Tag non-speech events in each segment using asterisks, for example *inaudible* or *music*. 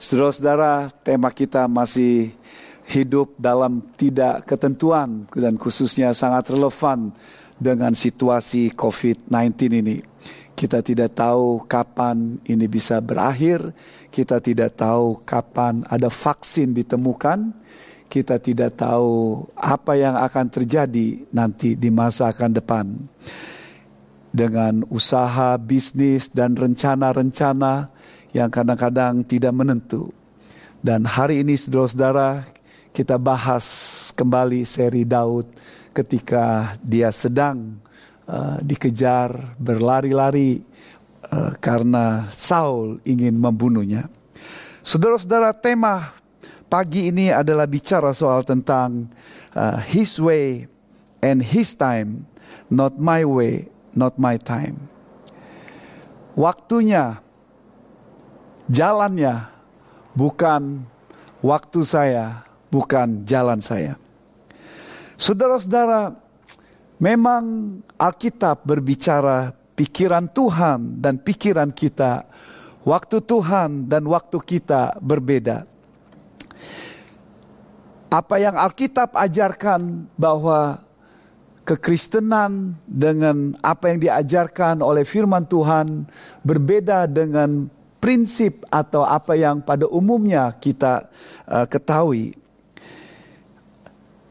Saudara-saudara, tema kita masih hidup dalam tidak ketentuan dan khususnya sangat relevan dengan situasi COVID-19 ini. Kita tidak tahu kapan ini bisa berakhir, kita tidak tahu kapan ada vaksin ditemukan, kita tidak tahu apa yang akan terjadi nanti di masa akan depan. Dengan usaha, bisnis, dan rencana-rencana yang kadang-kadang tidak menentu. Dan hari ini saudara-saudara kita bahas kembali seri Daud ketika dia sedang uh, dikejar, berlari-lari uh, karena Saul ingin membunuhnya. Saudara-saudara, tema pagi ini adalah bicara soal tentang uh, His way and His time, not my way, not my time. Waktunya, jalannya, bukan waktu saya, bukan jalan saya. Saudara-saudara, Memang Alkitab berbicara pikiran Tuhan dan pikiran kita, waktu Tuhan dan waktu kita berbeda. Apa yang Alkitab ajarkan bahwa kekristenan dengan apa yang diajarkan oleh firman Tuhan berbeda dengan prinsip atau apa yang pada umumnya kita uh, ketahui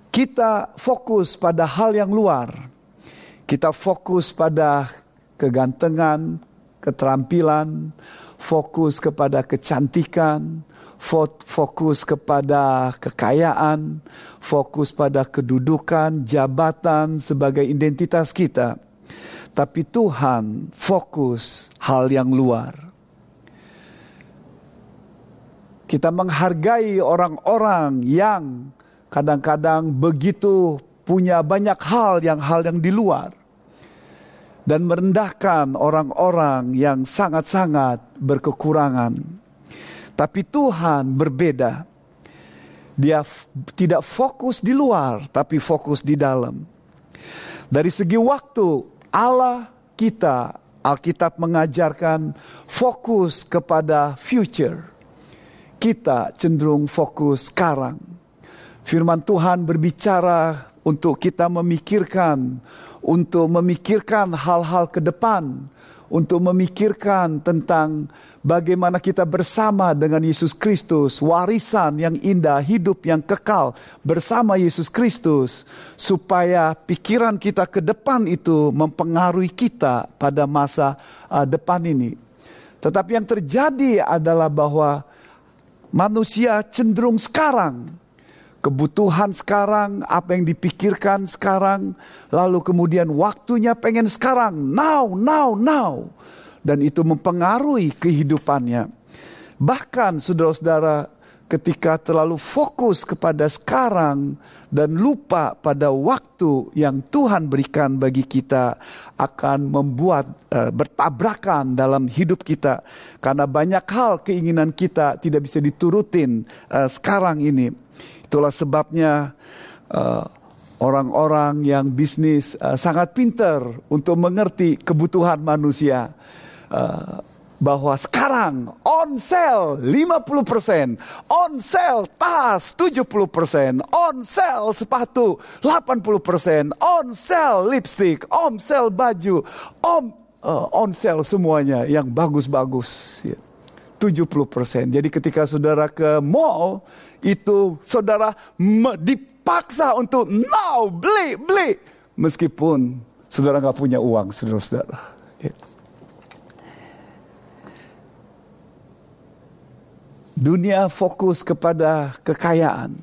kita fokus pada hal yang luar. Kita fokus pada kegantengan, keterampilan, fokus kepada kecantikan, fokus kepada kekayaan, fokus pada kedudukan, jabatan sebagai identitas kita. Tapi Tuhan fokus hal yang luar. Kita menghargai orang-orang yang kadang-kadang begitu punya banyak hal yang hal yang di luar dan merendahkan orang-orang yang sangat-sangat berkekurangan. Tapi Tuhan berbeda. Dia tidak fokus di luar, tapi fokus di dalam. Dari segi waktu, Allah kita, Alkitab mengajarkan fokus kepada future. Kita cenderung fokus sekarang Firman Tuhan berbicara untuk kita memikirkan, untuk memikirkan hal-hal ke depan, untuk memikirkan tentang bagaimana kita bersama dengan Yesus Kristus, warisan yang indah, hidup yang kekal bersama Yesus Kristus, supaya pikiran kita ke depan itu mempengaruhi kita pada masa uh, depan ini. Tetapi yang terjadi adalah bahwa manusia cenderung sekarang kebutuhan sekarang, apa yang dipikirkan sekarang, lalu kemudian waktunya pengen sekarang, now, now, now. Dan itu mempengaruhi kehidupannya. Bahkan saudara-saudara ketika terlalu fokus kepada sekarang dan lupa pada waktu yang Tuhan berikan bagi kita akan membuat uh, bertabrakan dalam hidup kita karena banyak hal keinginan kita tidak bisa diturutin uh, sekarang ini Itulah sebabnya uh, orang-orang yang bisnis uh, sangat pintar untuk mengerti kebutuhan manusia. Uh, bahwa sekarang on sale 50%, on sale tas 70%, on sale sepatu 80%, on sale lipstick, on sale baju, on uh, on sale semuanya yang bagus-bagus. Ya. 70%. Jadi ketika saudara ke mall, itu saudara dipaksa untuk now beli, beli. Meskipun saudara nggak punya uang, saudara-saudara. Ya. Dunia fokus kepada kekayaan.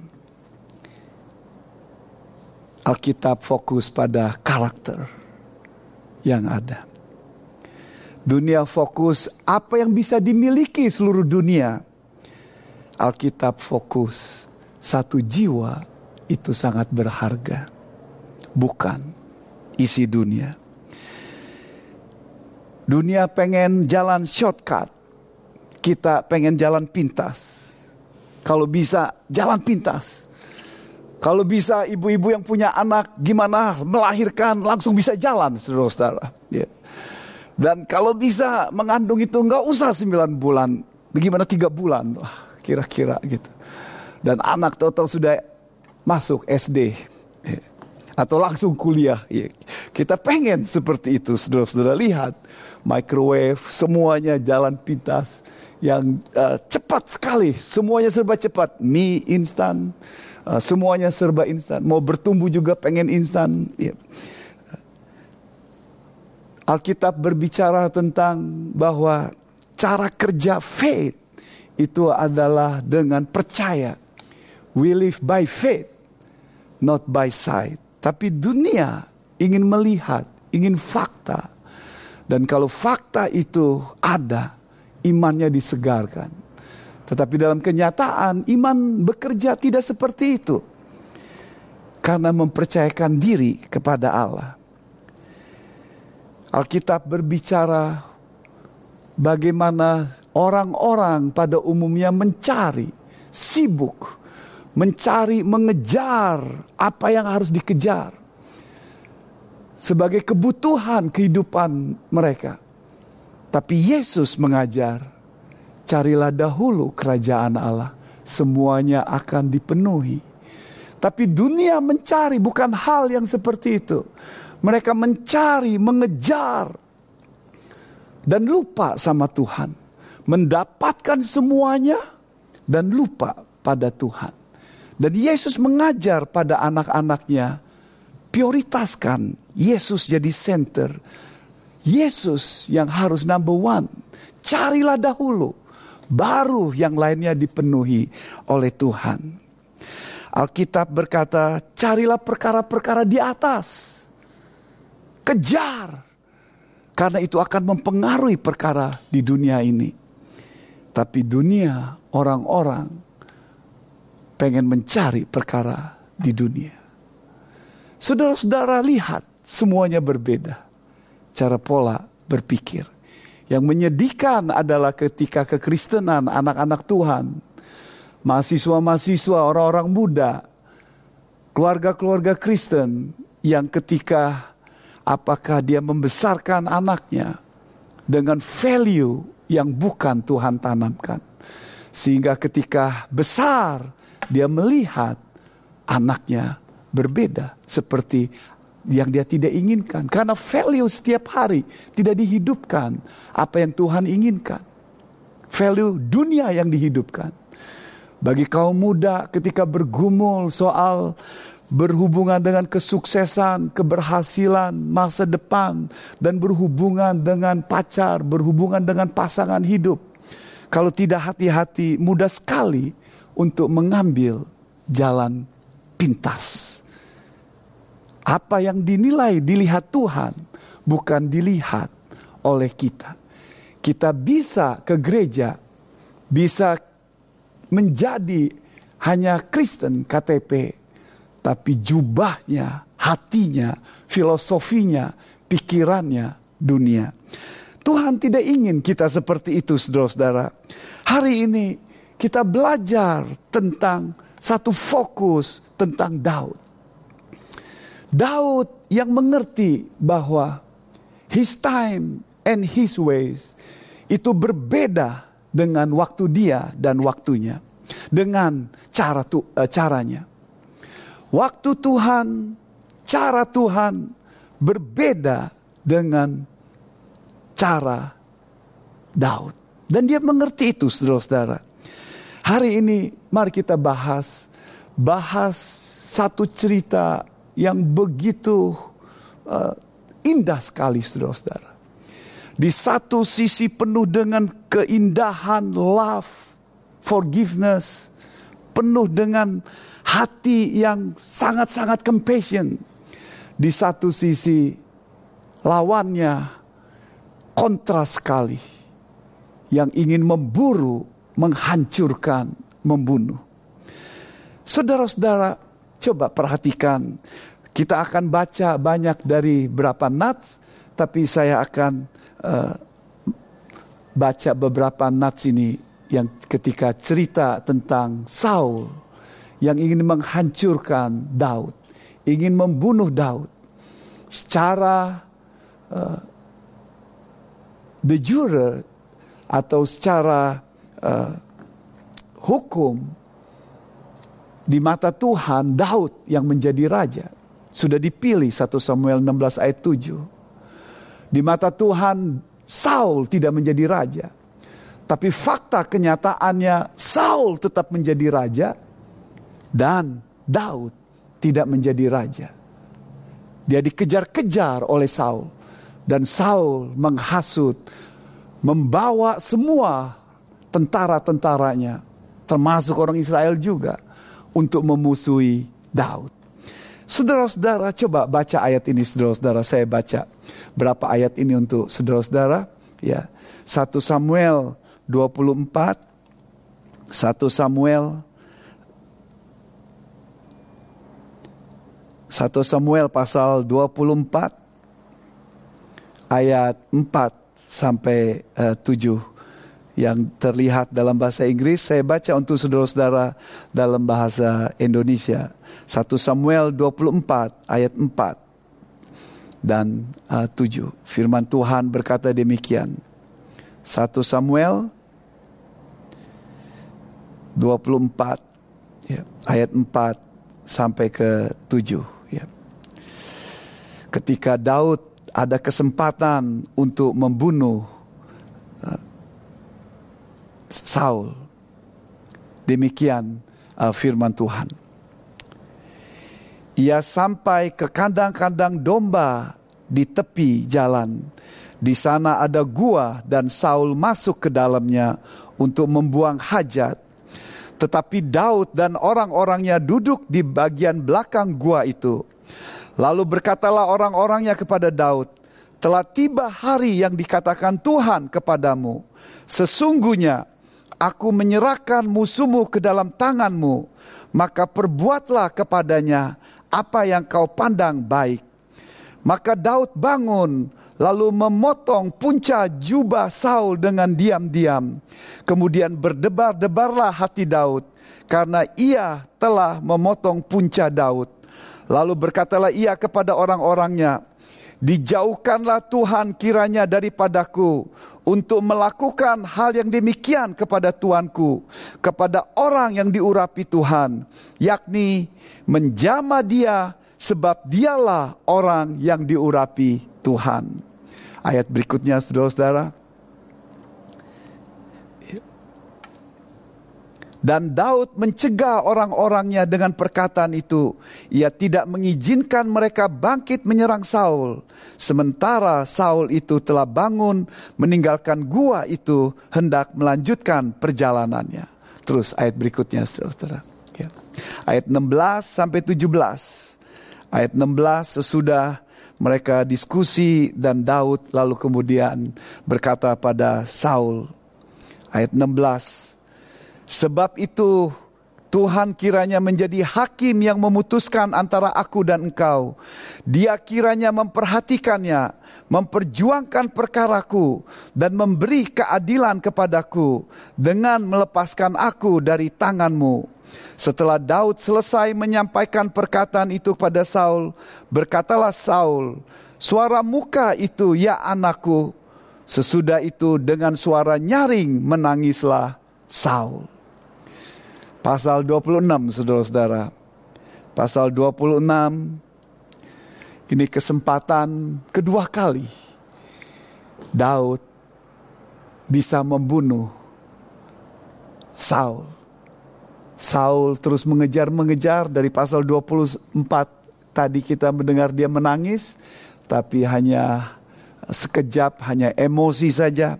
Alkitab fokus pada karakter yang ada. Dunia fokus apa yang bisa dimiliki seluruh dunia. Alkitab fokus satu jiwa itu sangat berharga. Bukan isi dunia. Dunia pengen jalan shortcut. Kita pengen jalan pintas. Kalau bisa jalan pintas. Kalau bisa ibu-ibu yang punya anak gimana melahirkan langsung bisa jalan saudara-saudara. Yeah. Dan kalau bisa mengandung itu nggak usah 9 bulan. Bagaimana tiga bulan? Wah, kira-kira gitu. Dan anak Toto sudah masuk SD atau langsung kuliah. Ya, kita pengen seperti itu, saudara-saudara lihat microwave, semuanya jalan pintas yang uh, cepat sekali, semuanya serba cepat, mie instan, uh, semuanya serba instan. Mau bertumbuh juga pengen instan. Ya. Alkitab berbicara tentang bahwa cara kerja faith itu adalah dengan percaya. We live by faith, not by sight. Tapi dunia ingin melihat, ingin fakta. Dan kalau fakta itu ada, imannya disegarkan. Tetapi dalam kenyataan iman bekerja tidak seperti itu. Karena mempercayakan diri kepada Allah. Alkitab berbicara bagaimana orang-orang pada umumnya mencari, sibuk mencari, mengejar apa yang harus dikejar sebagai kebutuhan kehidupan mereka. Tapi Yesus mengajar, carilah dahulu kerajaan Allah, semuanya akan dipenuhi. Tapi dunia mencari bukan hal yang seperti itu. Mereka mencari, mengejar, dan lupa sama Tuhan. Mendapatkan semuanya dan lupa pada Tuhan. Dan Yesus mengajar pada anak-anaknya, prioritaskan Yesus jadi center. Yesus yang harus number one. Carilah dahulu, baru yang lainnya dipenuhi oleh Tuhan. Alkitab berkata, carilah perkara-perkara di atas. Kejar. Karena itu akan mempengaruhi perkara di dunia ini. Tapi dunia, orang-orang pengen mencari perkara di dunia. Saudara-saudara lihat semuanya berbeda. Cara pola berpikir. Yang menyedihkan adalah ketika kekristenan anak-anak Tuhan, mahasiswa-mahasiswa, orang-orang muda, keluarga-keluarga Kristen yang ketika apakah dia membesarkan anaknya dengan value yang bukan Tuhan tanamkan. Sehingga ketika besar dia melihat anaknya berbeda seperti yang dia tidak inginkan karena value setiap hari tidak dihidupkan apa yang Tuhan inginkan value dunia yang dihidupkan bagi kaum muda ketika bergumul soal berhubungan dengan kesuksesan, keberhasilan, masa depan dan berhubungan dengan pacar, berhubungan dengan pasangan hidup. Kalau tidak hati-hati, mudah sekali untuk mengambil jalan pintas. Apa yang dinilai dilihat Tuhan bukan dilihat oleh kita. Kita bisa ke gereja, bisa menjadi hanya Kristen KTP, tapi jubahnya, hatinya, filosofinya, pikirannya dunia. Tuhan tidak ingin kita seperti itu, saudara-saudara. Hari ini kita belajar tentang satu fokus tentang Daud. Daud yang mengerti bahwa his time and his ways itu berbeda dengan waktu dia dan waktunya. Dengan cara tu, uh, caranya. Waktu Tuhan, cara Tuhan berbeda dengan cara Daud. Dan dia mengerti itu saudara-saudara. Hari ini mari kita bahas bahas satu cerita yang begitu uh, indah sekali saudara-saudara. Di satu sisi penuh dengan keindahan, love, forgiveness, penuh dengan hati yang sangat-sangat compassion. Di satu sisi lawannya kontras sekali yang ingin memburu menghancurkan, membunuh. Saudara-saudara, coba perhatikan. Kita akan baca banyak dari berapa nats, tapi saya akan uh, baca beberapa nats ini yang ketika cerita tentang Saul yang ingin menghancurkan Daud, ingin membunuh Daud secara uh, de jure atau secara uh, hukum di mata Tuhan Daud yang menjadi raja. Sudah dipilih 1 Samuel 16 ayat 7. Di mata Tuhan Saul tidak menjadi raja. Tapi fakta kenyataannya Saul tetap menjadi raja dan Daud tidak menjadi raja. Dia dikejar-kejar oleh Saul dan Saul menghasut membawa semua tentara-tentaranya termasuk orang Israel juga untuk memusuhi Daud. Saudara-saudara coba baca ayat ini saudara-saudara. Saya baca berapa ayat ini untuk saudara-saudara. Ya 1 Samuel 24 1 Samuel 1 Samuel pasal 24 ayat 4 sampai uh, eh, 7 yang terlihat dalam bahasa Inggris saya baca untuk saudara-saudara dalam bahasa Indonesia. 1 Samuel 24 ayat 4 dan uh, eh, 7 firman Tuhan berkata demikian. 1 Samuel 24 ya, ayat 4 sampai ke 7 ketika Daud ada kesempatan untuk membunuh uh, Saul. Demikian uh, firman Tuhan. Ia sampai ke kandang-kandang domba di tepi jalan. Di sana ada gua dan Saul masuk ke dalamnya untuk membuang hajat. Tetapi Daud dan orang-orangnya duduk di bagian belakang gua itu. Lalu berkatalah orang-orangnya kepada Daud, telah tiba hari yang dikatakan Tuhan kepadamu. Sesungguhnya aku menyerahkan musuhmu ke dalam tanganmu, maka perbuatlah kepadanya apa yang kau pandang baik. Maka Daud bangun, lalu memotong punca jubah Saul dengan diam-diam. Kemudian berdebar-debarlah hati Daud, karena ia telah memotong punca Daud. Lalu berkatalah ia kepada orang-orangnya, Dijauhkanlah Tuhan kiranya daripadaku untuk melakukan hal yang demikian kepada Tuanku, kepada orang yang diurapi Tuhan, yakni menjama dia sebab dialah orang yang diurapi Tuhan. Ayat berikutnya saudara-saudara. Dan Daud mencegah orang-orangnya dengan perkataan itu. Ia tidak mengizinkan mereka bangkit menyerang Saul. Sementara Saul itu telah bangun meninggalkan gua itu hendak melanjutkan perjalanannya. Terus ayat berikutnya saudara. Ya. Ayat 16 sampai 17. Ayat 16 sesudah mereka diskusi dan Daud lalu kemudian berkata pada Saul. Ayat 16 Sebab itu Tuhan kiranya menjadi hakim yang memutuskan antara aku dan engkau. Dia kiranya memperhatikannya, memperjuangkan perkaraku, dan memberi keadilan kepadaku dengan melepaskan aku dari tanganmu. Setelah Daud selesai menyampaikan perkataan itu pada Saul, berkatalah Saul, suara muka itu ya anakku. Sesudah itu dengan suara nyaring menangislah Saul. Pasal 26 saudara-saudara. Pasal 26 ini kesempatan kedua kali Daud bisa membunuh Saul. Saul terus mengejar-mengejar dari pasal 24 tadi kita mendengar dia menangis tapi hanya sekejap hanya emosi saja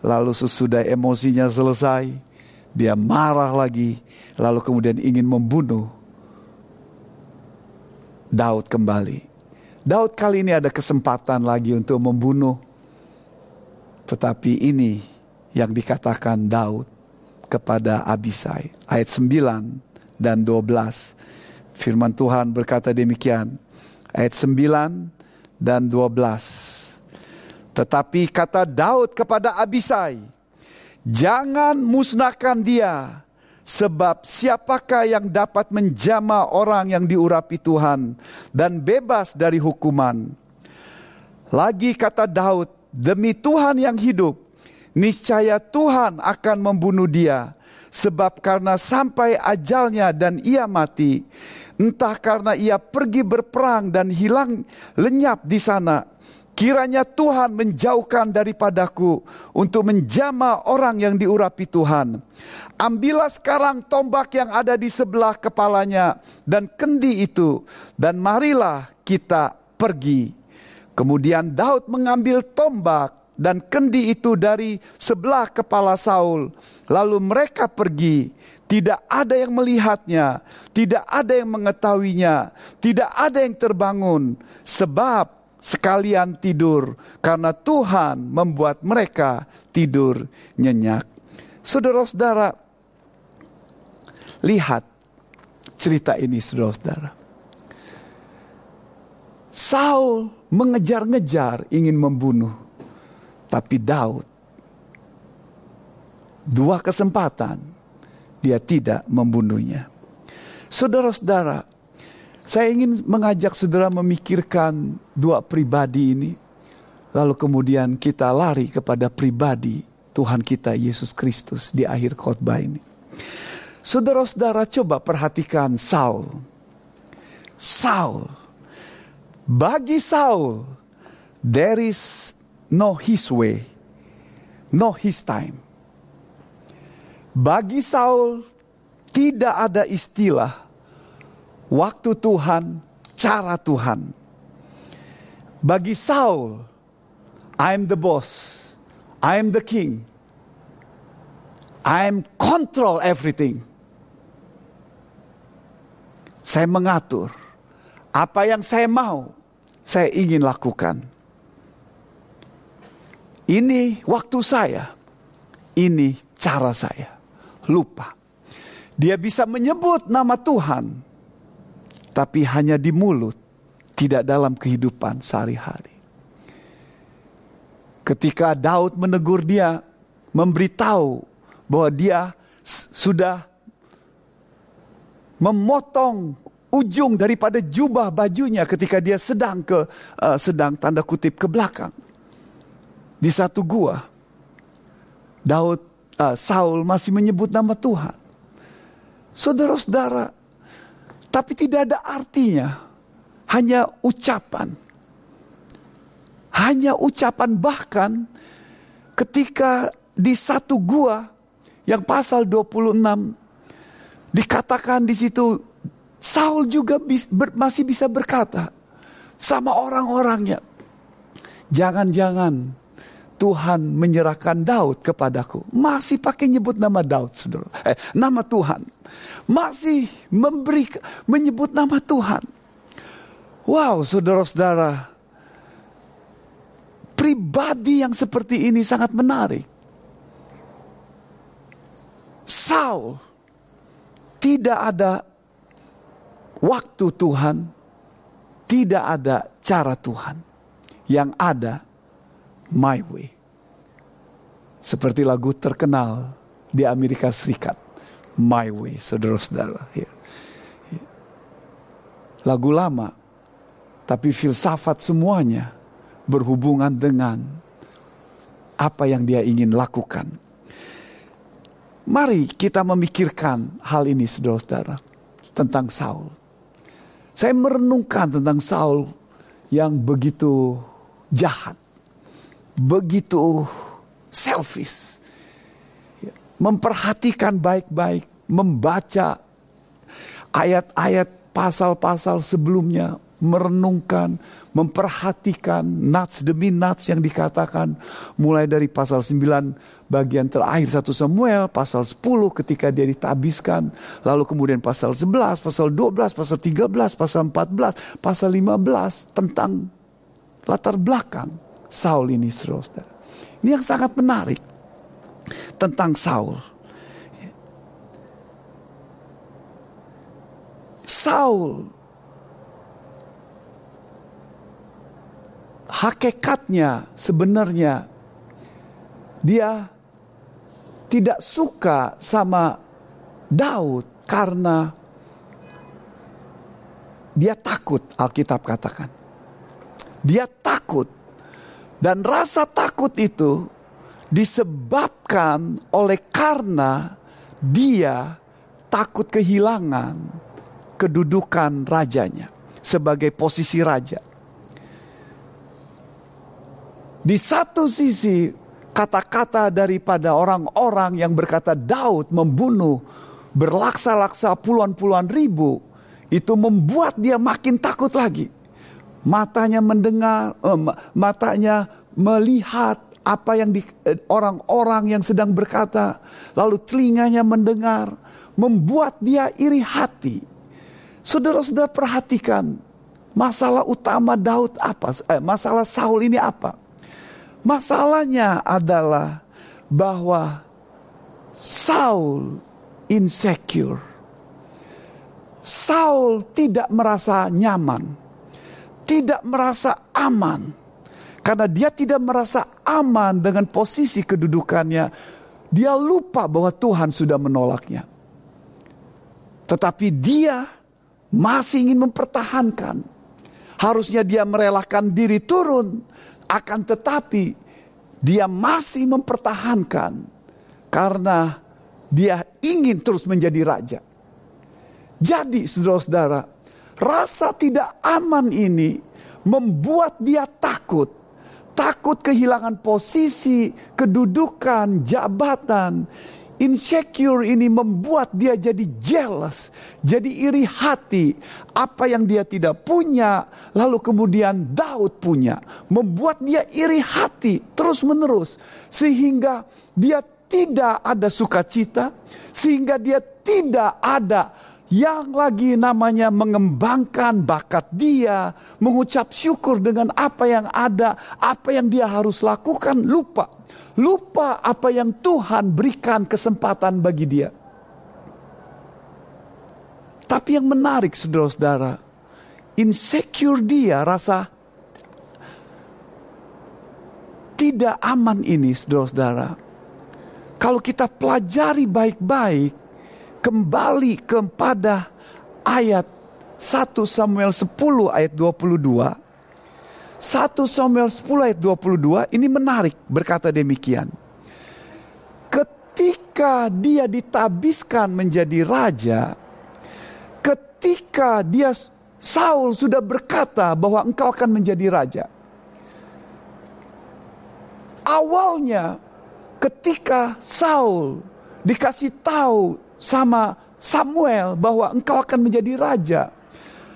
lalu sesudah emosinya selesai dia marah lagi lalu kemudian ingin membunuh Daud kembali. Daud kali ini ada kesempatan lagi untuk membunuh. Tetapi ini yang dikatakan Daud kepada Abisai. Ayat 9 dan 12. Firman Tuhan berkata demikian. Ayat 9 dan 12. Tetapi kata Daud kepada Abisai, Jangan musnahkan dia Sebab siapakah yang dapat menjama orang yang diurapi Tuhan dan bebas dari hukuman? Lagi kata Daud, demi Tuhan yang hidup, niscaya Tuhan akan membunuh dia. sebab karena sampai ajalnya dan ia mati, entah karena ia pergi berperang dan hilang lenyap di sana, Kiranya Tuhan menjauhkan daripadaku untuk menjama orang yang diurapi Tuhan. Ambillah sekarang tombak yang ada di sebelah kepalanya dan kendi itu, dan marilah kita pergi. Kemudian Daud mengambil tombak dan kendi itu dari sebelah kepala Saul. Lalu mereka pergi. Tidak ada yang melihatnya, tidak ada yang mengetahuinya, tidak ada yang terbangun, sebab sekalian tidur karena Tuhan membuat mereka tidur nyenyak. Saudara-saudara, lihat cerita ini saudara-saudara. Saul mengejar-ngejar ingin membunuh, tapi Daud dua kesempatan dia tidak membunuhnya. Saudara-saudara, saya ingin mengajak saudara memikirkan dua pribadi ini. Lalu kemudian kita lari kepada pribadi Tuhan kita Yesus Kristus di akhir khotbah ini. Saudara-saudara coba perhatikan Saul. Saul. Bagi Saul, there is no his way, no his time. Bagi Saul tidak ada istilah waktu Tuhan, cara Tuhan. Bagi Saul, I'm the boss. I'm the king. I'm control everything. Saya mengatur apa yang saya mau, saya ingin lakukan. Ini waktu saya, ini cara saya. Lupa, dia bisa menyebut nama Tuhan, tapi hanya di mulut, tidak dalam kehidupan sehari-hari. Ketika Daud menegur dia, memberitahu bahwa dia sudah memotong ujung daripada jubah bajunya ketika dia sedang ke uh, sedang tanda kutip ke belakang di satu gua. Daud uh, Saul masih menyebut nama Tuhan. Saudara-saudara, tapi tidak ada artinya. Hanya ucapan. Hanya ucapan bahkan ketika di satu gua yang pasal 26 dikatakan di situ Saul juga bis, ber, masih bisa berkata sama orang-orangnya. Jangan-jangan Tuhan menyerahkan Daud kepadaku. Masih pakai nyebut nama Daud, saudara. Eh, nama Tuhan masih memberi menyebut nama Tuhan. Wow, saudara-saudara, pribadi yang seperti ini sangat menarik. Saul tidak ada waktu Tuhan, tidak ada cara Tuhan. Yang ada my way. Seperti lagu terkenal di Amerika Serikat my way, saudara-saudara. Ya. Lagu lama, tapi filsafat semuanya berhubungan dengan apa yang dia ingin lakukan. Mari kita memikirkan hal ini saudara-saudara tentang Saul. Saya merenungkan tentang Saul yang begitu jahat, begitu selfish, memperhatikan baik-baik, membaca ayat-ayat pasal-pasal sebelumnya, merenungkan, memperhatikan nats demi nats yang dikatakan mulai dari pasal 9 bagian terakhir 1 Samuel, pasal 10 ketika dia ditabiskan, lalu kemudian pasal 11, pasal 12, pasal 13, pasal 14, pasal 15 tentang latar belakang Saul ini saudara. Ini yang sangat menarik tentang Saul. Saul hakikatnya sebenarnya dia tidak suka sama Daud karena dia takut Alkitab katakan. Dia takut dan rasa takut itu disebabkan oleh karena dia takut kehilangan kedudukan rajanya sebagai posisi raja. Di satu sisi kata-kata daripada orang-orang yang berkata Daud membunuh berlaksa-laksa puluhan-puluhan ribu itu membuat dia makin takut lagi. Matanya mendengar, eh, matanya melihat apa yang eh, orang-orang yang sedang berkata, lalu telinganya mendengar, membuat dia iri hati. Saudara-saudara perhatikan masalah utama Daud apa? Eh, masalah Saul ini apa? Masalahnya adalah bahwa Saul insecure. Saul tidak merasa nyaman, tidak merasa aman, karena dia tidak merasa aman dengan posisi kedudukannya. Dia lupa bahwa Tuhan sudah menolaknya, tetapi dia masih ingin mempertahankan. Harusnya dia merelakan diri turun, akan tetapi dia masih mempertahankan karena dia ingin terus menjadi raja. Jadi saudara-saudara, rasa tidak aman ini membuat dia takut. Takut kehilangan posisi, kedudukan, jabatan Insecure ini membuat dia jadi jealous, jadi iri hati. Apa yang dia tidak punya, lalu kemudian Daud punya, membuat dia iri hati terus-menerus, sehingga dia tidak ada sukacita, sehingga dia tidak ada yang lagi namanya mengembangkan bakat dia, mengucap syukur dengan apa yang ada, apa yang dia harus lakukan, lupa lupa apa yang Tuhan berikan kesempatan bagi dia. Tapi yang menarik saudara-saudara, insecure dia rasa tidak aman ini saudara-saudara. Kalau kita pelajari baik-baik, kembali kepada ayat 1 Samuel 10 ayat 22, 1 Samuel 10 ayat 22 ini menarik berkata demikian. Ketika dia ditabiskan menjadi raja, ketika dia Saul sudah berkata bahwa engkau akan menjadi raja. Awalnya ketika Saul dikasih tahu sama Samuel bahwa engkau akan menjadi raja,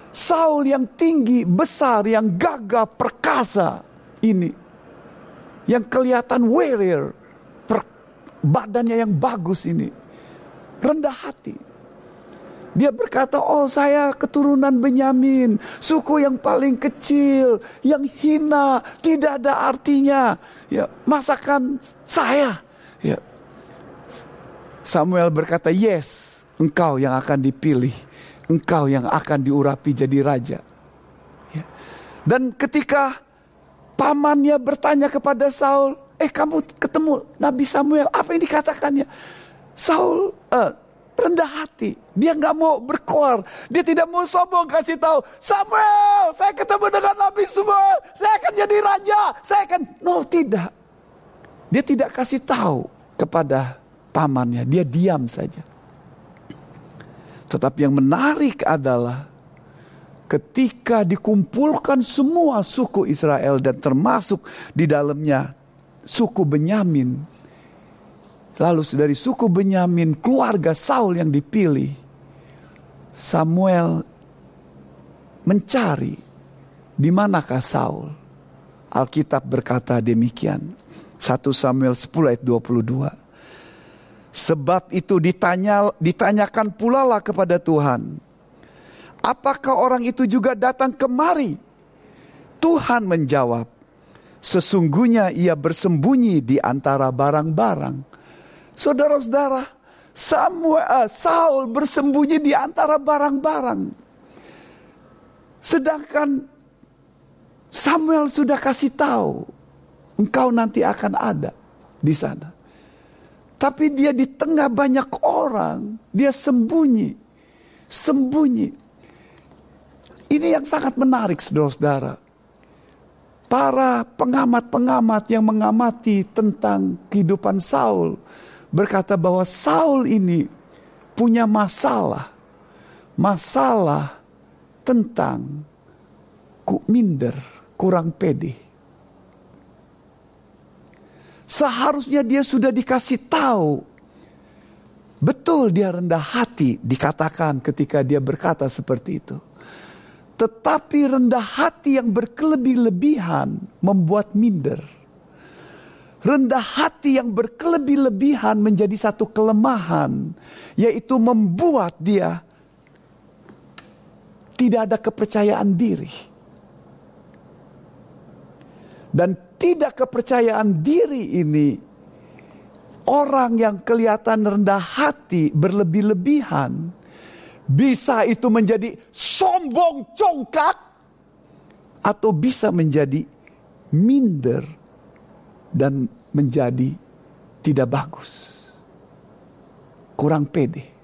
Saul yang tinggi, besar, yang gagah, perkasa ini. Yang kelihatan warrior, per, badannya yang bagus ini. Rendah hati. Dia berkata, oh saya keturunan Benyamin, suku yang paling kecil, yang hina, tidak ada artinya. Ya, masakan saya. Ya. Samuel berkata, yes, engkau yang akan dipilih engkau yang akan diurapi jadi raja. Ya. Dan ketika pamannya bertanya kepada Saul, eh kamu ketemu Nabi Samuel, apa yang dikatakannya? Saul uh, rendah hati, dia nggak mau berkoar, dia tidak mau sombong kasih tahu Samuel, saya ketemu dengan Nabi Samuel, saya akan jadi raja, saya akan, no tidak, dia tidak kasih tahu kepada pamannya, dia diam saja. Tetapi yang menarik adalah ketika dikumpulkan semua suku Israel dan termasuk di dalamnya suku Benyamin. Lalu dari suku Benyamin keluarga Saul yang dipilih. Samuel mencari di manakah Saul. Alkitab berkata demikian. 1 Samuel 10 ayat 22. Sebab itu ditanya, ditanyakan pula lah kepada Tuhan. Apakah orang itu juga datang kemari? Tuhan menjawab, sesungguhnya ia bersembunyi di antara barang-barang. Saudara-saudara, Samuel, uh, Saul bersembunyi di antara barang-barang. Sedangkan Samuel sudah kasih tahu, engkau nanti akan ada di sana. Tapi dia di tengah banyak orang, dia sembunyi. Sembunyi. Ini yang sangat menarik saudara-saudara. Para pengamat-pengamat yang mengamati tentang kehidupan Saul berkata bahwa Saul ini punya masalah. Masalah tentang minder, kurang pede. Seharusnya dia sudah dikasih tahu. Betul dia rendah hati dikatakan ketika dia berkata seperti itu. Tetapi rendah hati yang berkelebih-lebihan membuat minder. Rendah hati yang berkelebih-lebihan menjadi satu kelemahan, yaitu membuat dia tidak ada kepercayaan diri. Dan tidak kepercayaan diri ini, orang yang kelihatan rendah hati berlebih-lebihan, bisa itu menjadi sombong congkak atau bisa menjadi minder dan menjadi tidak bagus. Kurang pede.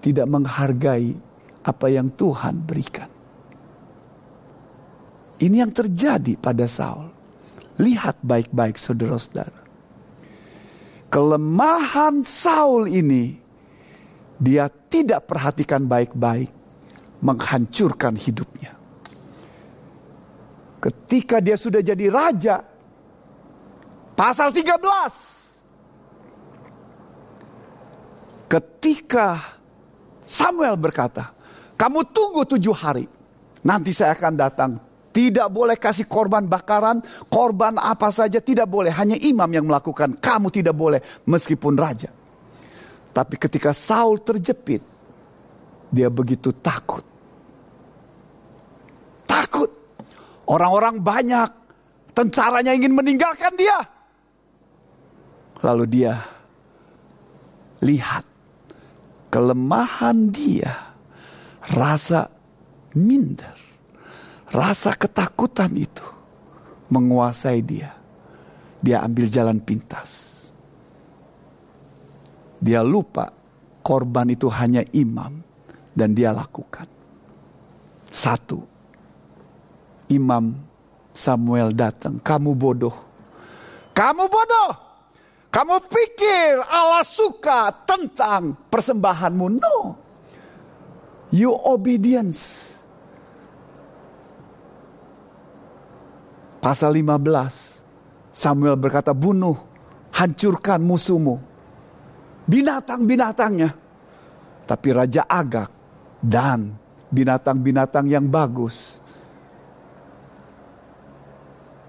Tidak menghargai apa yang Tuhan berikan. Ini yang terjadi pada Saul. Lihat baik-baik saudara-saudara. Kelemahan Saul ini dia tidak perhatikan baik-baik, menghancurkan hidupnya. Ketika dia sudah jadi raja, pasal 13. Ketika Samuel berkata, kamu tunggu tujuh hari, nanti saya akan datang. Tidak boleh kasih korban bakaran, korban apa saja tidak boleh. Hanya imam yang melakukan, kamu tidak boleh meskipun raja. Tapi ketika Saul terjepit, dia begitu takut. Takut. Orang-orang banyak, tentaranya ingin meninggalkan dia. Lalu dia lihat kelemahan dia, rasa minder, rasa ketakutan itu menguasai dia. Dia ambil jalan pintas dia lupa korban itu hanya imam dan dia lakukan. Satu, imam Samuel datang, kamu bodoh. Kamu bodoh. Kamu pikir Allah suka tentang persembahanmu? No. You obedience. Pasal 15. Samuel berkata, bunuh, hancurkan musuhmu binatang-binatangnya. Tapi Raja Agak dan binatang-binatang yang bagus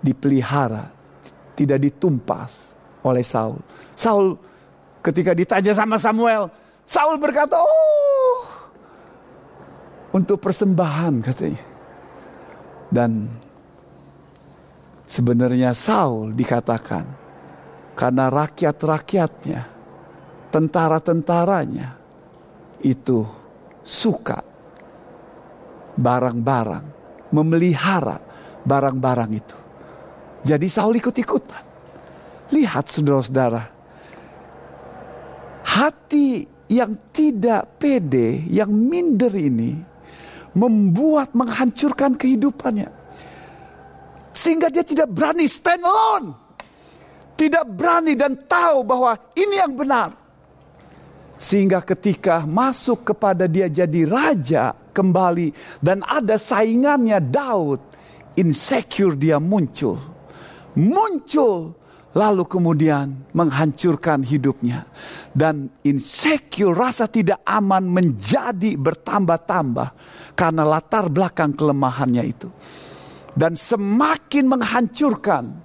dipelihara, tidak ditumpas oleh Saul. Saul ketika ditanya sama Samuel, Saul berkata, "Oh, untuk persembahan," katanya. Dan sebenarnya Saul dikatakan karena rakyat-rakyatnya tentara-tentaranya itu suka barang-barang, memelihara barang-barang itu. Jadi Saul ikut-ikutan. Lihat saudara-saudara, hati yang tidak pede, yang minder ini membuat menghancurkan kehidupannya. Sehingga dia tidak berani stand alone. Tidak berani dan tahu bahwa ini yang benar. Sehingga ketika masuk kepada dia jadi raja kembali dan ada saingannya Daud, insecure dia muncul. Muncul lalu kemudian menghancurkan hidupnya. Dan insecure rasa tidak aman menjadi bertambah-tambah karena latar belakang kelemahannya itu. Dan semakin menghancurkan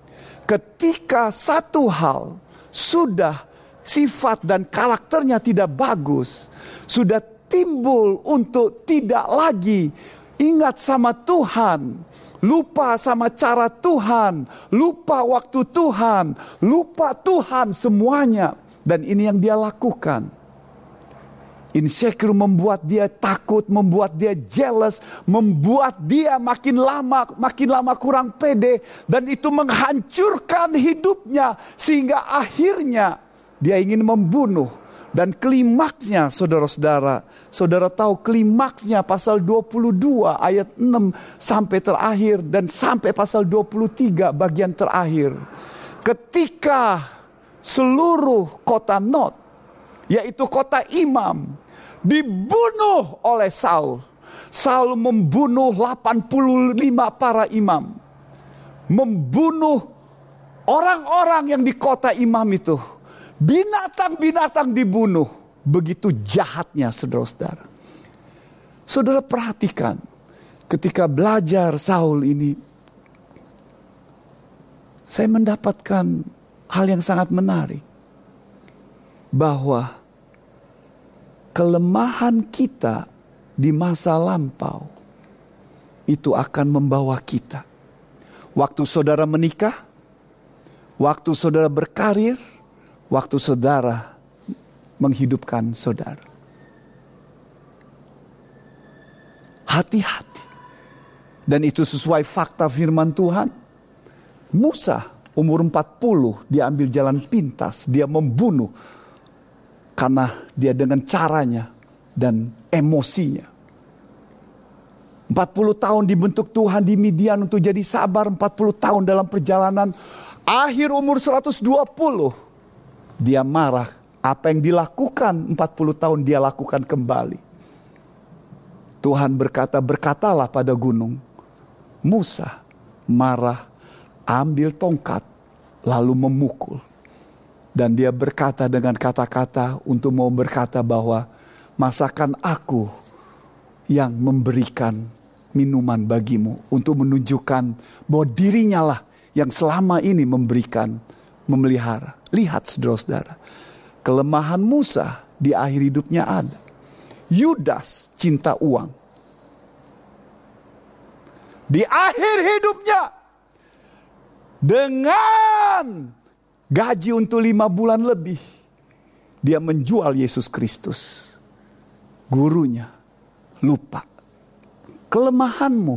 ketika satu hal sudah sifat dan karakternya tidak bagus, sudah timbul untuk tidak lagi ingat sama Tuhan, lupa sama cara Tuhan, lupa waktu Tuhan, lupa Tuhan semuanya. Dan ini yang dia lakukan. Insecure membuat dia takut, membuat dia jealous, membuat dia makin lama makin lama kurang pede dan itu menghancurkan hidupnya sehingga akhirnya dia ingin membunuh dan klimaksnya saudara-saudara, saudara tahu klimaksnya pasal 22 ayat 6 sampai terakhir dan sampai pasal 23 bagian terakhir. Ketika seluruh kota Not yaitu kota imam, dibunuh oleh Saul. Saul membunuh 85 para imam. Membunuh orang-orang yang di kota imam itu. Binatang-binatang dibunuh. Begitu jahatnya saudara-saudara. Saudara perhatikan ketika belajar Saul ini. Saya mendapatkan hal yang sangat menarik. Bahwa kelemahan kita di masa lampau itu akan membawa kita. Waktu saudara menikah, waktu saudara berkarir, waktu saudara menghidupkan saudara. Hati-hati. Dan itu sesuai fakta firman Tuhan. Musa umur 40 dia ambil jalan pintas, dia membunuh karena dia dengan caranya dan emosinya. 40 tahun dibentuk Tuhan di Midian untuk jadi sabar 40 tahun dalam perjalanan. Akhir umur 120 dia marah. Apa yang dilakukan 40 tahun dia lakukan kembali. Tuhan berkata, berkatalah pada gunung. Musa marah, ambil tongkat, lalu memukul. Dan dia berkata dengan kata-kata untuk mau berkata bahwa masakan aku yang memberikan minuman bagimu untuk menunjukkan bahwa dirinya lah yang selama ini memberikan, memelihara. Lihat saudara-saudara, kelemahan Musa di akhir hidupnya ada. Yudas cinta uang. Di akhir hidupnya dengan gaji untuk lima bulan lebih dia menjual Yesus Kristus gurunya lupa. Kelemahanmu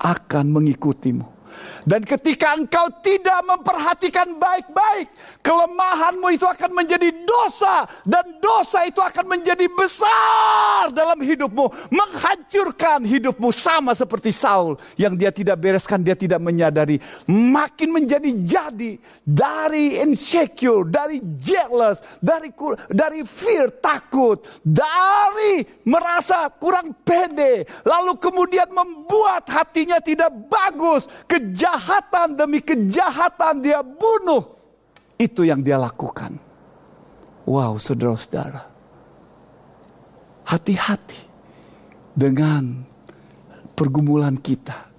akan mengikutimu. Dan ketika engkau tidak memperhatikan baik-baik, kelemahanmu itu akan menjadi dosa dan dosa itu akan menjadi besar dalam hidupmu, menghancurkan hidupmu sama seperti Saul yang dia tidak bereskan, dia tidak menyadari, makin menjadi jadi dari insecure, dari jealous, dari dari fear takut, dari merasa kurang pede, lalu kemudian membuat hatinya tidak bagus, kejahatan demi kejahatan dia bunuh. Itu yang dia lakukan. Wow, saudara-saudara. Hati-hati dengan pergumulan kita.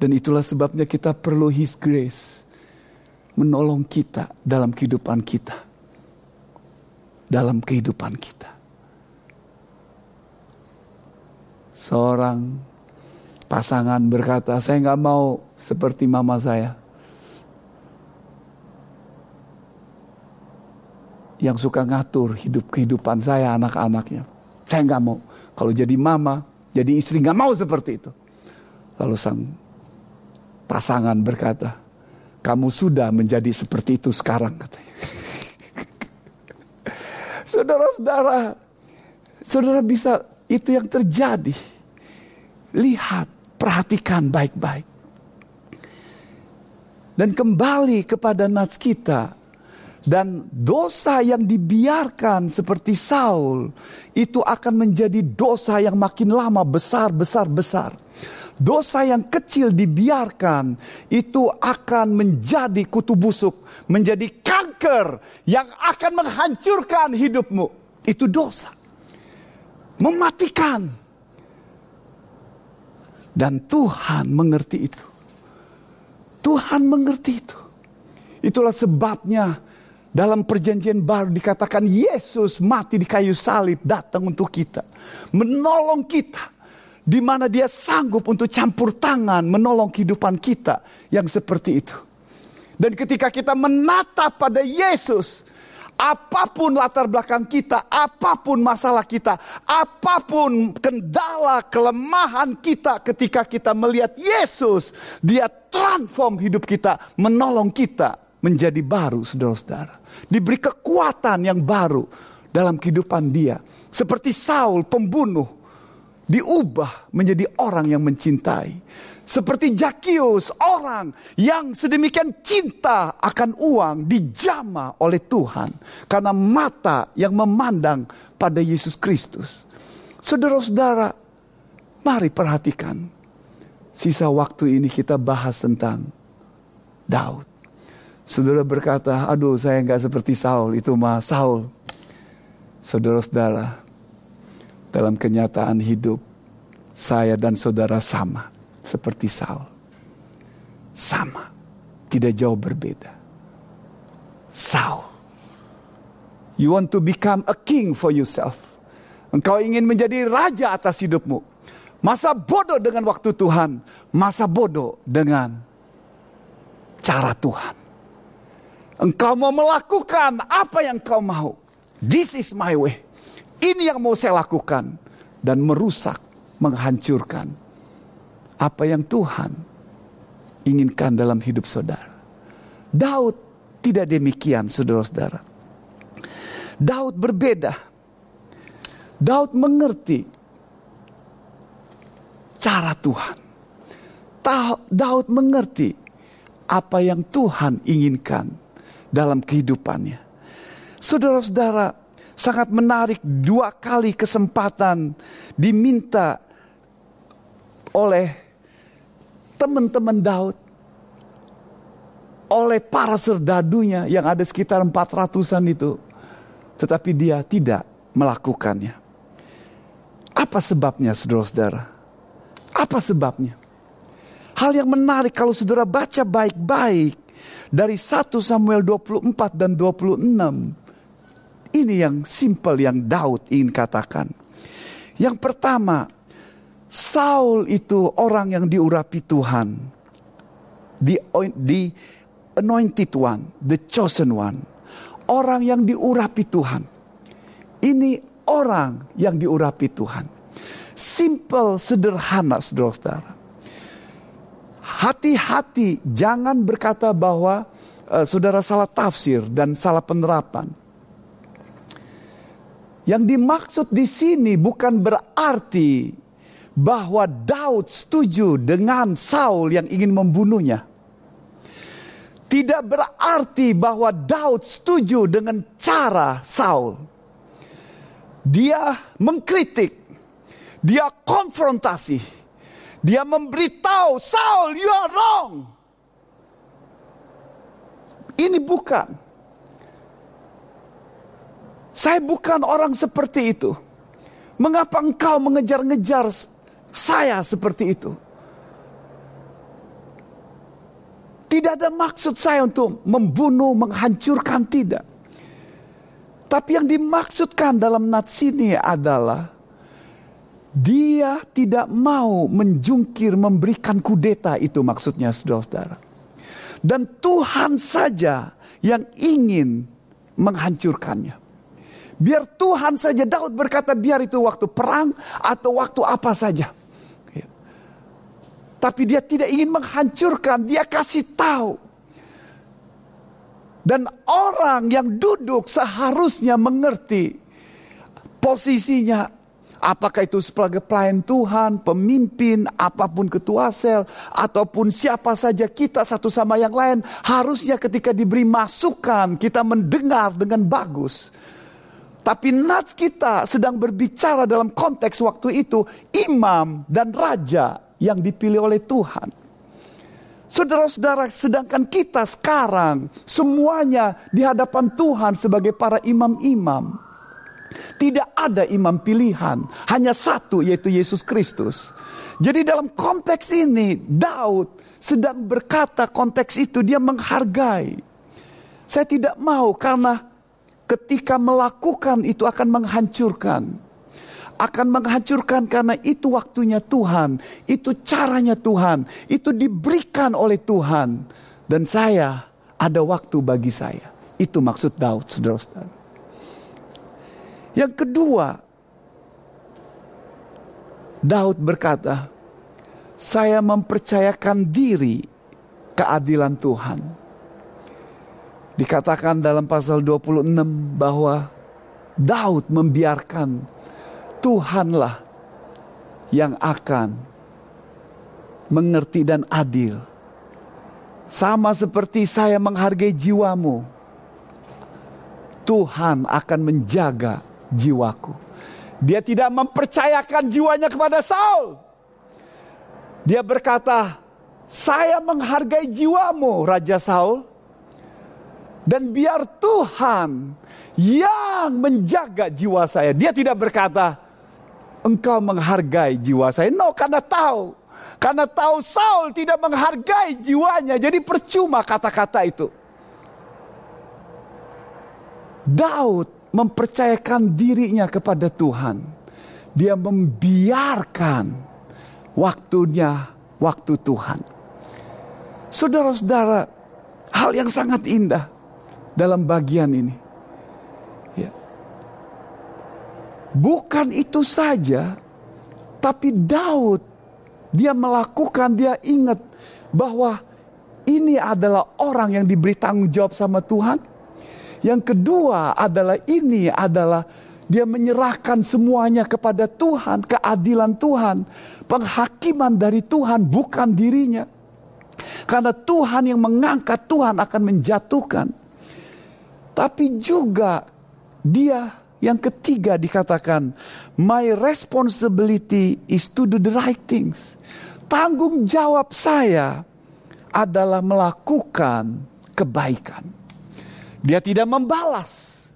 Dan itulah sebabnya kita perlu His grace. Menolong kita dalam kehidupan kita. Dalam kehidupan kita. Seorang pasangan berkata, saya nggak mau seperti mama saya. Yang suka ngatur hidup kehidupan saya anak-anaknya. Saya nggak mau. Kalau jadi mama, jadi istri nggak mau seperti itu. Lalu sang pasangan berkata, kamu sudah menjadi seperti itu sekarang katanya. *laughs* Saudara-saudara, saudara bisa itu yang terjadi. Lihat Perhatikan baik-baik. Dan kembali kepada nats kita. Dan dosa yang dibiarkan seperti Saul itu akan menjadi dosa yang makin lama besar, besar, besar. Dosa yang kecil dibiarkan itu akan menjadi kutu busuk, menjadi kanker yang akan menghancurkan hidupmu. Itu dosa. Mematikan dan Tuhan mengerti itu. Tuhan mengerti itu. Itulah sebabnya dalam perjanjian baru dikatakan Yesus mati di kayu salib datang untuk kita. Menolong kita. Di mana dia sanggup untuk campur tangan menolong kehidupan kita yang seperti itu. Dan ketika kita menatap pada Yesus, Apa pun latar belakang kita, apa pun masalah kita, apa pun kendala, kelemahan kita ketika kita melihat Yesus, dia transform hidup kita, menolong kita menjadi baru saudara-saudara. Diberi kekuatan yang baru dalam kehidupan dia. Seperti Saul pembunuh diubah menjadi orang yang mencintai. Seperti Jakius, orang yang sedemikian cinta akan uang dijama oleh Tuhan karena mata yang memandang pada Yesus Kristus. Saudara-saudara, mari perhatikan. Sisa waktu ini kita bahas tentang Daud. Saudara berkata, aduh saya nggak seperti Saul, itu mah Saul. Saudara-saudara, dalam kenyataan hidup, saya dan saudara sama seperti Saul. Sama, tidak jauh berbeda. Saul. You want to become a king for yourself. Engkau ingin menjadi raja atas hidupmu. Masa bodoh dengan waktu Tuhan, masa bodoh dengan cara Tuhan. Engkau mau melakukan apa yang kau mau. This is my way. Ini yang mau saya lakukan dan merusak, menghancurkan apa yang Tuhan inginkan dalam hidup saudara. Daud tidak demikian saudara-saudara. Daud berbeda. Daud mengerti cara Tuhan. Daud mengerti apa yang Tuhan inginkan dalam kehidupannya. Saudara-saudara, sangat menarik dua kali kesempatan diminta oleh teman-teman Daud oleh para serdadunya yang ada sekitar 400-an itu. Tetapi dia tidak melakukannya. Apa sebabnya saudara-saudara? Apa sebabnya? Hal yang menarik kalau saudara baca baik-baik dari 1 Samuel 24 dan 26. Ini yang simple yang Daud ingin katakan. Yang pertama, Saul itu orang yang diurapi Tuhan. The, the anointed one, the chosen one. Orang yang diurapi Tuhan. Ini orang yang diurapi Tuhan. Simple, sederhana saudara-saudara. Hati-hati jangan berkata bahwa uh, saudara salah tafsir dan salah penerapan. Yang dimaksud di sini bukan berarti bahwa Daud setuju dengan Saul yang ingin membunuhnya. Tidak berarti bahwa Daud setuju dengan cara Saul. Dia mengkritik, dia konfrontasi, dia memberitahu Saul, you are wrong. Ini bukan. Saya bukan orang seperti itu. Mengapa engkau mengejar-ngejar saya seperti itu. Tidak ada maksud saya untuk membunuh, menghancurkan, tidak. Tapi yang dimaksudkan dalam nats ini adalah dia tidak mau menjungkir memberikan kudeta itu maksudnya saudara-saudara. Dan Tuhan saja yang ingin menghancurkannya. Biar Tuhan saja Daud berkata biar itu waktu perang atau waktu apa saja. Tapi dia tidak ingin menghancurkan, dia kasih tahu. Dan orang yang duduk seharusnya mengerti posisinya. Apakah itu sebagai pelayan Tuhan, pemimpin, apa pun ketua sel, ataupun siapa saja kita satu sama yang lain. Harusnya ketika diberi masukan kita mendengar dengan bagus. Tapi nats kita sedang berbicara dalam konteks waktu itu imam dan raja yang dipilih oleh Tuhan. Saudara-saudara, sedangkan kita sekarang semuanya di hadapan Tuhan sebagai para imam-imam. Tidak ada imam pilihan, hanya satu yaitu Yesus Kristus. Jadi dalam konteks ini Daud sedang berkata konteks itu dia menghargai. Saya tidak mau karena ketika melakukan itu akan menghancurkan akan menghancurkan karena itu waktunya Tuhan, itu caranya Tuhan, itu diberikan oleh Tuhan. Dan saya ada waktu bagi saya. Itu maksud Daud, saudara-saudara. Yang kedua, Daud berkata, saya mempercayakan diri keadilan Tuhan. Dikatakan dalam pasal 26 bahwa Daud membiarkan Tuhanlah yang akan mengerti dan adil. Sama seperti saya menghargai jiwamu, Tuhan akan menjaga jiwaku. Dia tidak mempercayakan jiwanya kepada Saul. Dia berkata, "Saya menghargai jiwamu, Raja Saul, dan biar Tuhan yang menjaga jiwa saya." Dia tidak berkata, "Engkau menghargai jiwa saya." No, karena tahu, karena tahu Saul tidak menghargai jiwanya, jadi percuma kata-kata itu. Daud mempercayakan dirinya kepada Tuhan. Dia membiarkan waktunya waktu Tuhan. Saudara-saudara, hal yang sangat indah dalam bagian ini. Ya. Bukan itu saja, tapi Daud dia melakukan, dia ingat bahwa ini adalah orang yang diberi tanggung jawab sama Tuhan yang kedua adalah ini adalah dia menyerahkan semuanya kepada Tuhan, keadilan Tuhan, penghakiman dari Tuhan bukan dirinya. Karena Tuhan yang mengangkat, Tuhan akan menjatuhkan. Tapi juga dia yang ketiga dikatakan, my responsibility is to do the right things. Tanggung jawab saya adalah melakukan kebaikan. Dia tidak membalas.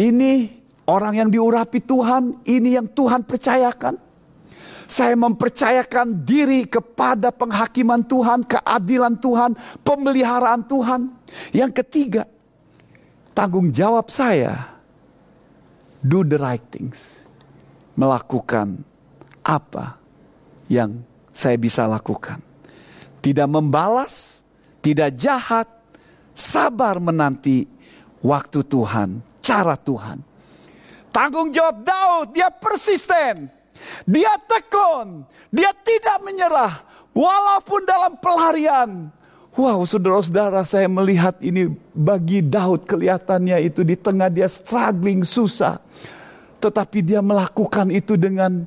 Ini orang yang diurapi Tuhan, ini yang Tuhan percayakan. Saya mempercayakan diri kepada penghakiman Tuhan, keadilan Tuhan, pemeliharaan Tuhan. Yang ketiga, tanggung jawab saya do the right things. Melakukan apa yang saya bisa lakukan. Tidak membalas, tidak jahat, sabar menanti waktu Tuhan, cara Tuhan. Tanggung jawab Daud, dia persisten. Dia tekun, dia tidak menyerah walaupun dalam pelarian. Wow, saudara-saudara, saya melihat ini bagi Daud kelihatannya itu di tengah dia struggling susah. Tetapi dia melakukan itu dengan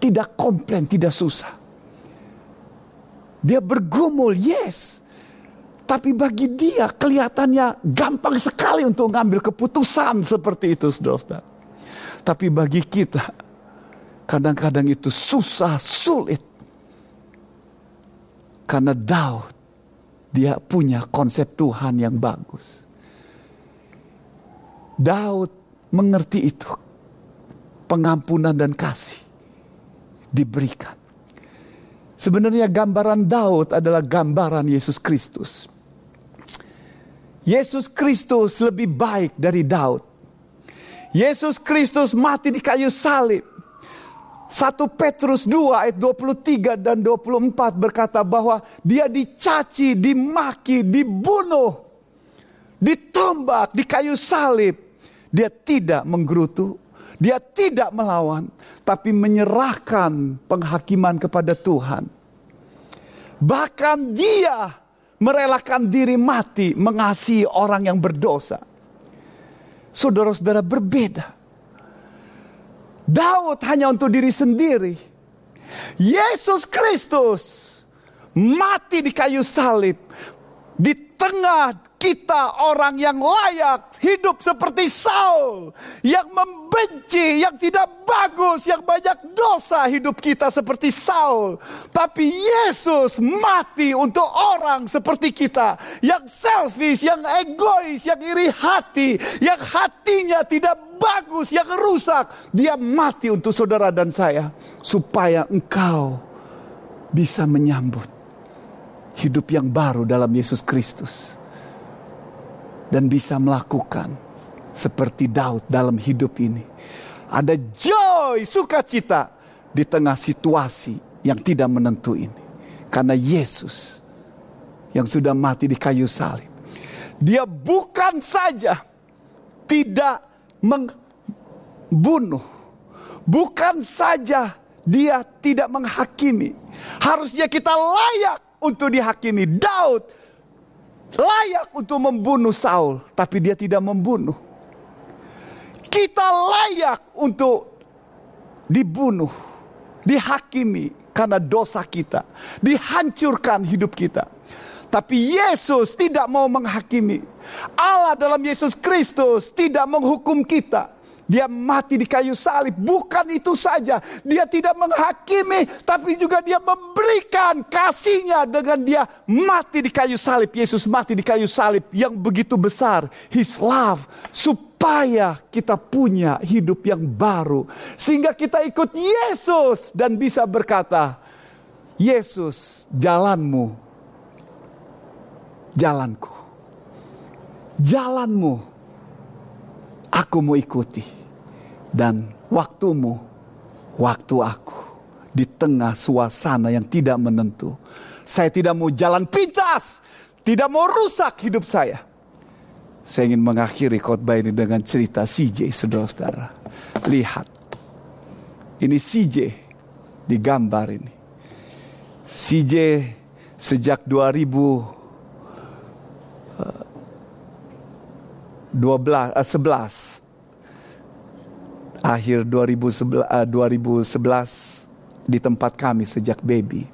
tidak komplain, tidak susah. Dia bergumul, yes. Tapi bagi dia kelihatannya gampang sekali untuk mengambil keputusan seperti itu saudara Tapi bagi kita kadang-kadang itu susah, sulit. Karena Daud dia punya konsep Tuhan yang bagus. Daud mengerti itu. Pengampunan dan kasih diberikan. Sebenarnya gambaran Daud adalah gambaran Yesus Kristus. Yesus Kristus lebih baik dari Daud. Yesus Kristus mati di kayu salib. 1 Petrus 2 ayat 23 dan 24 berkata bahwa dia dicaci, dimaki, dibunuh, ditombak di kayu salib. Dia tidak menggerutu, dia tidak melawan, tapi menyerahkan penghakiman kepada Tuhan. Bahkan dia merelakan diri mati mengasihi orang yang berdosa. Saudara-saudara berbeda. Daud hanya untuk diri sendiri. Yesus Kristus mati di kayu salib di tengah kita orang yang layak hidup seperti Saul yang membenci, yang tidak bagus, yang banyak dosa hidup kita seperti Saul. Tapi Yesus mati untuk orang seperti kita yang selfish, yang egois, yang iri hati, yang hatinya tidak bagus, yang rusak. Dia mati untuk saudara dan saya supaya engkau bisa menyambut hidup yang baru dalam Yesus Kristus dan bisa melakukan seperti Daud dalam hidup ini. Ada joy, sukacita di tengah situasi yang tidak menentu ini. Karena Yesus yang sudah mati di kayu salib. Dia bukan saja tidak membunuh. Bukan saja dia tidak menghakimi. Harusnya kita layak untuk dihakimi. Daud layak untuk membunuh Saul, tapi dia tidak membunuh. Kita layak untuk dibunuh, dihakimi karena dosa kita, dihancurkan hidup kita. Tapi Yesus tidak mau menghakimi. Allah dalam Yesus Kristus tidak menghukum kita. Dia mati di kayu salib. Bukan itu saja. Dia tidak menghakimi. Tapi juga dia memberikan kasihnya dengan dia mati di kayu salib. Yesus mati di kayu salib yang begitu besar. His love. Supaya kita punya hidup yang baru. Sehingga kita ikut Yesus. Dan bisa berkata. Yesus jalanmu. Jalanku. Jalanmu aku mau ikuti dan waktumu, waktu aku di tengah suasana yang tidak menentu. Saya tidak mau jalan pintas, tidak mau rusak hidup saya. Saya ingin mengakhiri khotbah ini dengan cerita CJ, saudara-saudara. Lihat, ini CJ di gambar ini. CJ sejak 2000 12 11 akhir 2011, 2011 eh, di tempat kami sejak baby.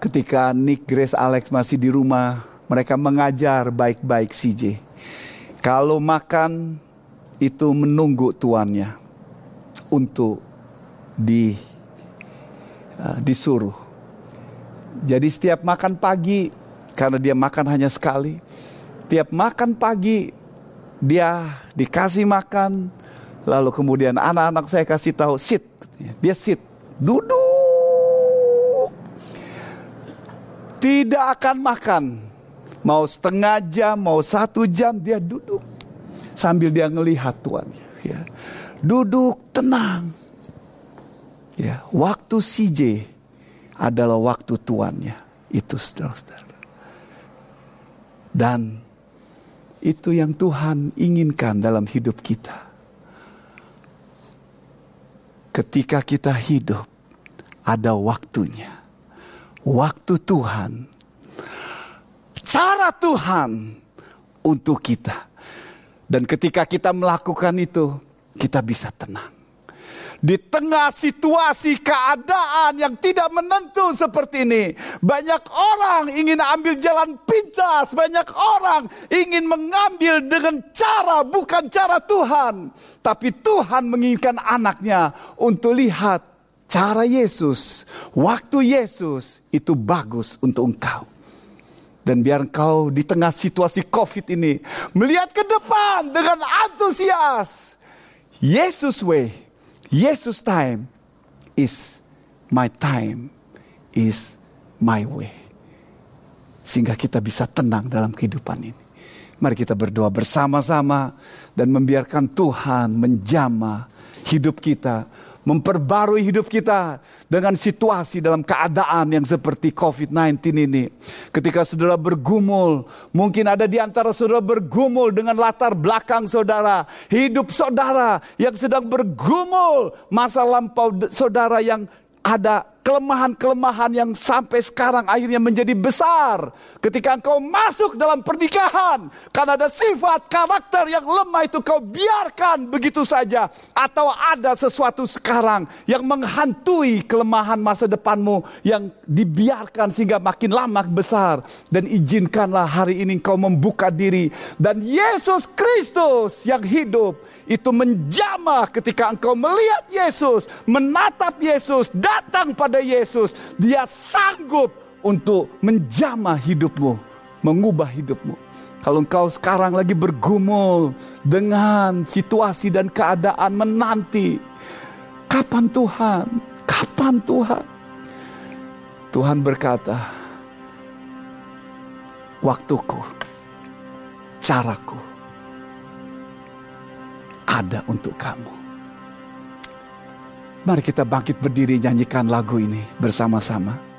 Ketika Nick, Grace, Alex masih di rumah, mereka mengajar baik-baik CJ. Kalau makan itu menunggu tuannya untuk di uh, disuruh. Jadi setiap makan pagi karena dia makan hanya sekali, tiap makan pagi dia dikasih makan, lalu kemudian anak-anak saya kasih tahu sit, dia sit, duduk, tidak akan makan, mau setengah jam, mau satu jam dia duduk. Sambil dia ngelihat tuannya, ya. duduk tenang, ya waktu CJ adalah waktu tuannya. Itu saudara-saudara. Dan itu yang Tuhan inginkan dalam hidup kita. Ketika kita hidup, ada waktunya. Waktu Tuhan, cara Tuhan untuk kita. Dan ketika kita melakukan itu, kita bisa tenang di tengah situasi keadaan yang tidak menentu seperti ini, banyak orang ingin ambil jalan pintas, banyak orang ingin mengambil dengan cara bukan cara Tuhan, tapi Tuhan menginginkan anaknya untuk lihat cara Yesus, waktu Yesus itu bagus untuk engkau. Dan biar engkau di tengah situasi COVID ini melihat ke depan dengan antusias. Yesus way Yesus time is my time, is my way. Sehingga kita bisa tenang dalam kehidupan ini. Mari kita berdoa bersama-sama dan membiarkan Tuhan menjama hidup kita memperbarui hidup kita dengan situasi dalam keadaan yang seperti COVID-19 ini. Ketika saudara bergumul, mungkin ada di antara saudara bergumul dengan latar belakang saudara, hidup saudara yang sedang bergumul, masa lampau saudara yang ada kelemahan-kelemahan yang sampai sekarang akhirnya menjadi besar. Ketika engkau masuk dalam pernikahan, karena ada sifat karakter yang lemah itu kau biarkan begitu saja. Atau ada sesuatu sekarang yang menghantui kelemahan masa depanmu yang dibiarkan sehingga makin lama besar. Dan izinkanlah hari ini engkau membuka diri. Dan Yesus Kristus yang hidup itu menjamah ketika engkau melihat Yesus, menatap Yesus, datang pada Yesus, dia sanggup untuk menjamah hidupmu, mengubah hidupmu. Kalau engkau sekarang lagi bergumul dengan situasi dan keadaan menanti, kapan Tuhan? Kapan Tuhan? Tuhan berkata, waktuku, caraku ada untuk kamu. Mari kita bangkit berdiri nyanyikan lagu ini bersama-sama.